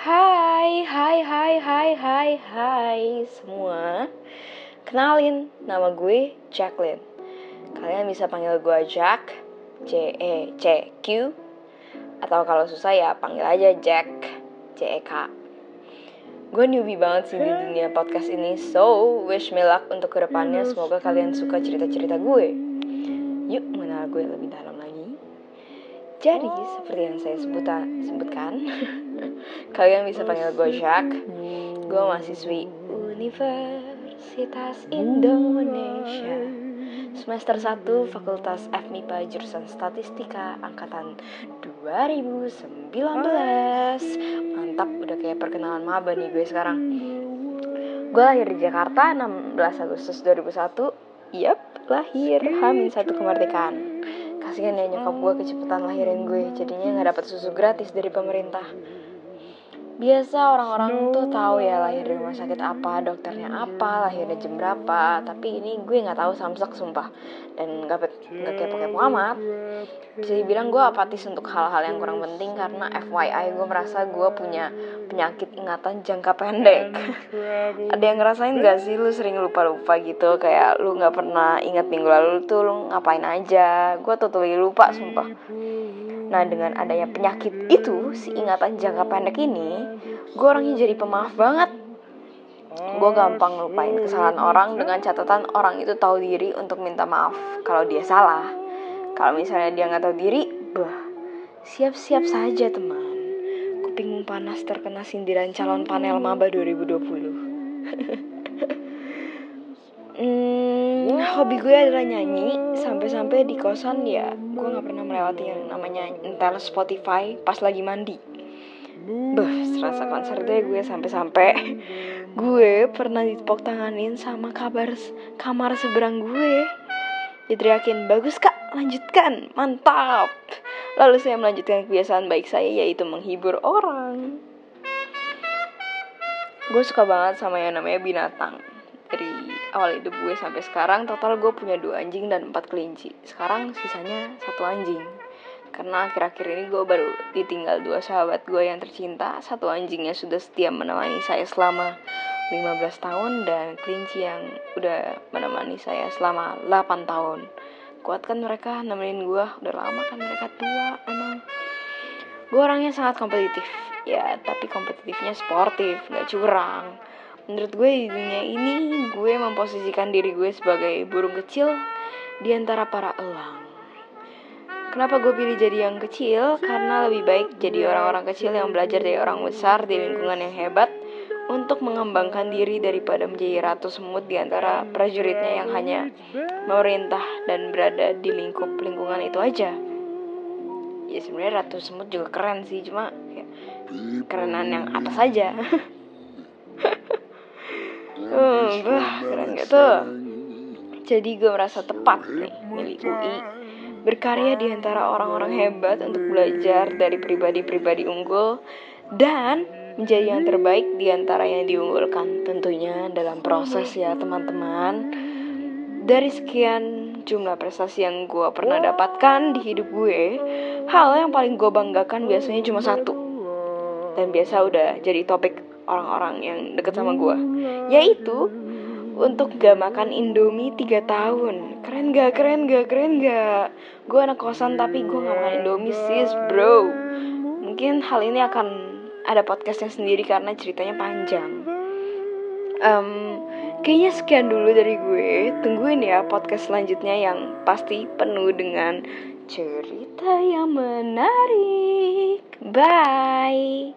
Hai, hai, hai, hai, hai, hai semua. Kenalin, nama gue Jacqueline. Kalian bisa panggil gue Jack J-E-C-Q Atau kalau susah ya panggil aja Jack J-E-K Gue newbie banget sih di dunia podcast ini So, wish me luck untuk ke depannya. Semoga kalian suka cerita-cerita gue. Yuk mengenal gue lebih dalam lagi Jadi, seperti yang saya sebutan, sebutkan Kalian bisa panggil gue Jack Gue mahasiswi Universitas Indonesia. Semester 1 Fakultas FMIPA Jurusan Statistika Angkatan 2019 Mantap, udah kayak perkenalan maba nih gue sekarang. Gue lahir di Jakarta 16 Agustus 2001 Yap, lahir Hamin satu kemerdekaan Kasihan ya nyokap gue kecepatan lahirin gue. Jadinya gak dapet susu gratis dari pemerintah biasa orang-orang tuh tahu ya lahir di rumah sakit apa, dokternya apa, lahirnya jam berapa. Tapi ini gue nggak tahu samsak sumpah dan nggak nggak kepo-kepo amat. Bisa dibilang gue apatis untuk hal-hal yang kurang penting karena FYI gue merasa gue punya penyakit ingatan jangka pendek. Ada yang ngerasain gak sih lu sering lupa-lupa gitu kayak lu nggak pernah ingat minggu lalu tuh lu ngapain aja. Gue totally lupa sumpah. Nah dengan adanya penyakit itu, si ingatan jangka pendek ini, gue orangnya jadi pemaaf banget. Gue gampang lupain kesalahan orang dengan catatan orang itu tahu diri untuk minta maaf kalau dia salah. Kalau misalnya dia nggak tahu diri, bah, siap-siap saja teman. Kupingmu panas terkena sindiran calon panel maba 2020. hobi gue adalah nyanyi sampai-sampai di kosan ya gue nggak pernah melewati yang namanya entar Spotify pas lagi mandi. Beh, serasa konser deh gue sampai-sampai gue pernah ditepok tanganin sama kabar kamar seberang gue. Diteriakin, bagus kak, lanjutkan, mantap. Lalu saya melanjutkan kebiasaan baik saya yaitu menghibur orang. Gue suka banget sama yang namanya binatang awal hidup gue sampai sekarang total gue punya dua anjing dan empat kelinci. Sekarang sisanya satu anjing. Karena akhir-akhir ini gue baru ditinggal dua sahabat gue yang tercinta. Satu anjingnya sudah setia menemani saya selama 15 tahun dan kelinci yang udah menemani saya selama 8 tahun. Kuatkan mereka nemenin gue. Udah lama kan mereka tua emang. Gue orangnya sangat kompetitif. Ya tapi kompetitifnya sportif nggak curang menurut gue di dunia ini gue memposisikan diri gue sebagai burung kecil di antara para elang. Kenapa gue pilih jadi yang kecil? Karena lebih baik jadi orang-orang kecil yang belajar dari orang besar di lingkungan yang hebat untuk mengembangkan diri daripada menjadi ratu semut di antara prajuritnya yang hanya memerintah dan berada di lingkup lingkungan itu aja. Ya sebenarnya ratu semut juga keren sih, cuma ya, kerenan yang atas aja. Hmm, bah, keren gitu. Jadi gue merasa tepat nih milik UI berkarya di antara orang-orang hebat untuk belajar dari pribadi-pribadi unggul dan menjadi yang terbaik di antara yang diunggulkan tentunya dalam proses ya teman-teman. Dari sekian jumlah prestasi yang gue pernah dapatkan di hidup gue, hal yang paling gue banggakan biasanya cuma satu. Dan biasa udah jadi topik orang-orang yang deket sama gue yaitu untuk gak makan Indomie 3 tahun Keren gak? Keren gak? Keren gak? Gue anak kosan tapi gue gak makan Indomie sis bro Mungkin hal ini akan ada podcastnya sendiri karena ceritanya panjang um, Kayaknya sekian dulu dari gue Tungguin ya podcast selanjutnya yang pasti penuh dengan cerita yang menarik Bye